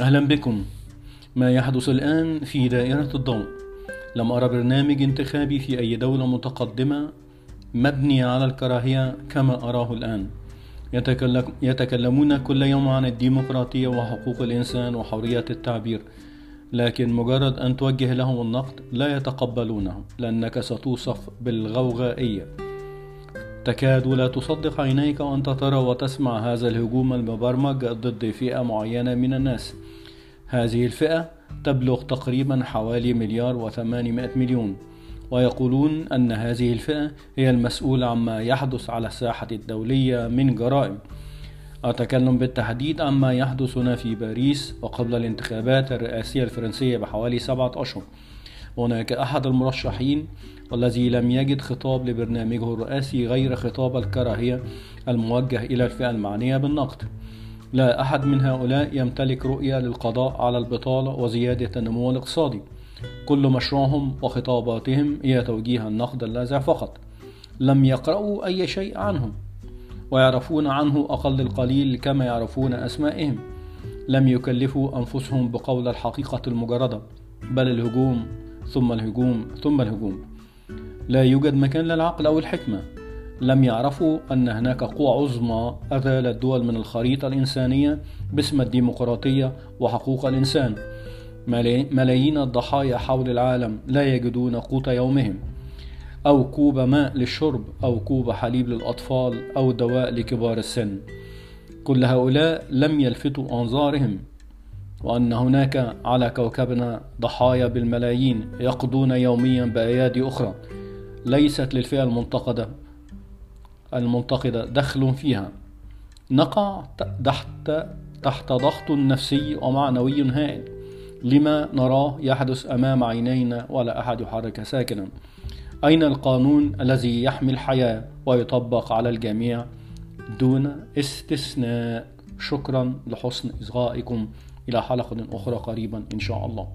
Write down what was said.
أهلا بكم. ما يحدث الآن في دائرة الضوء. لم أرى برنامج انتخابي في أي دولة متقدمة مبني على الكراهية كما أراه الآن. يتكلمون كل يوم عن الديمقراطية وحقوق الإنسان وحرية التعبير. لكن مجرد أن توجه لهم النقد لا يتقبلونه لأنك ستوصف بالغوغائية. تكاد لا تصدق عينيك وأنت ترى وتسمع هذا الهجوم المبرمج ضد فئة معينة من الناس. هذه الفئة تبلغ تقريبا حوالي مليار وثمانمائة مليون ويقولون أن هذه الفئة هي المسؤولة عما يحدث على الساحة الدولية من جرائم. أتكلم بالتحديد عما يحدث هنا في باريس وقبل الانتخابات الرئاسية الفرنسية بحوالي سبعة أشهر. هناك أحد المرشحين والذي لم يجد خطاب لبرنامجه الرئاسي غير خطاب الكراهية الموجه إلى الفئة المعنية بالنقد. لا أحد من هؤلاء يمتلك رؤية للقضاء على البطالة وزيادة النمو الاقتصادي. كل مشروعهم وخطاباتهم هي توجيه النقد اللاذع فقط. لم يقرأوا أي شيء عنه ويعرفون عنه أقل القليل كما يعرفون أسمائهم. لم يكلفوا أنفسهم بقول الحقيقة المجردة بل الهجوم ثم الهجوم ثم الهجوم. لا يوجد مكان للعقل أو الحكمة. لم يعرفوا أن هناك قوى عظمى أزالت دول من الخريطة الإنسانية باسم الديمقراطية وحقوق الإنسان. ملايين الضحايا حول العالم لا يجدون قوت يومهم. أو كوب ماء للشرب أو كوب حليب للأطفال أو دواء لكبار السن. كل هؤلاء لم يلفتوا أنظارهم. وأن هناك على كوكبنا ضحايا بالملايين يقضون يوميا بأيادي أخرى ليست للفئة المنتقدة المنتقدة دخل فيها. نقع تحت تحت ضغط نفسي ومعنوي هائل لما نراه يحدث أمام عينينا ولا أحد يحرك ساكنا. أين القانون الذي يحمي الحياة ويطبق على الجميع؟ دون استثناء. شكرا لحسن إصغائكم. إلى حلقة أخرى قريبا إن شاء الله.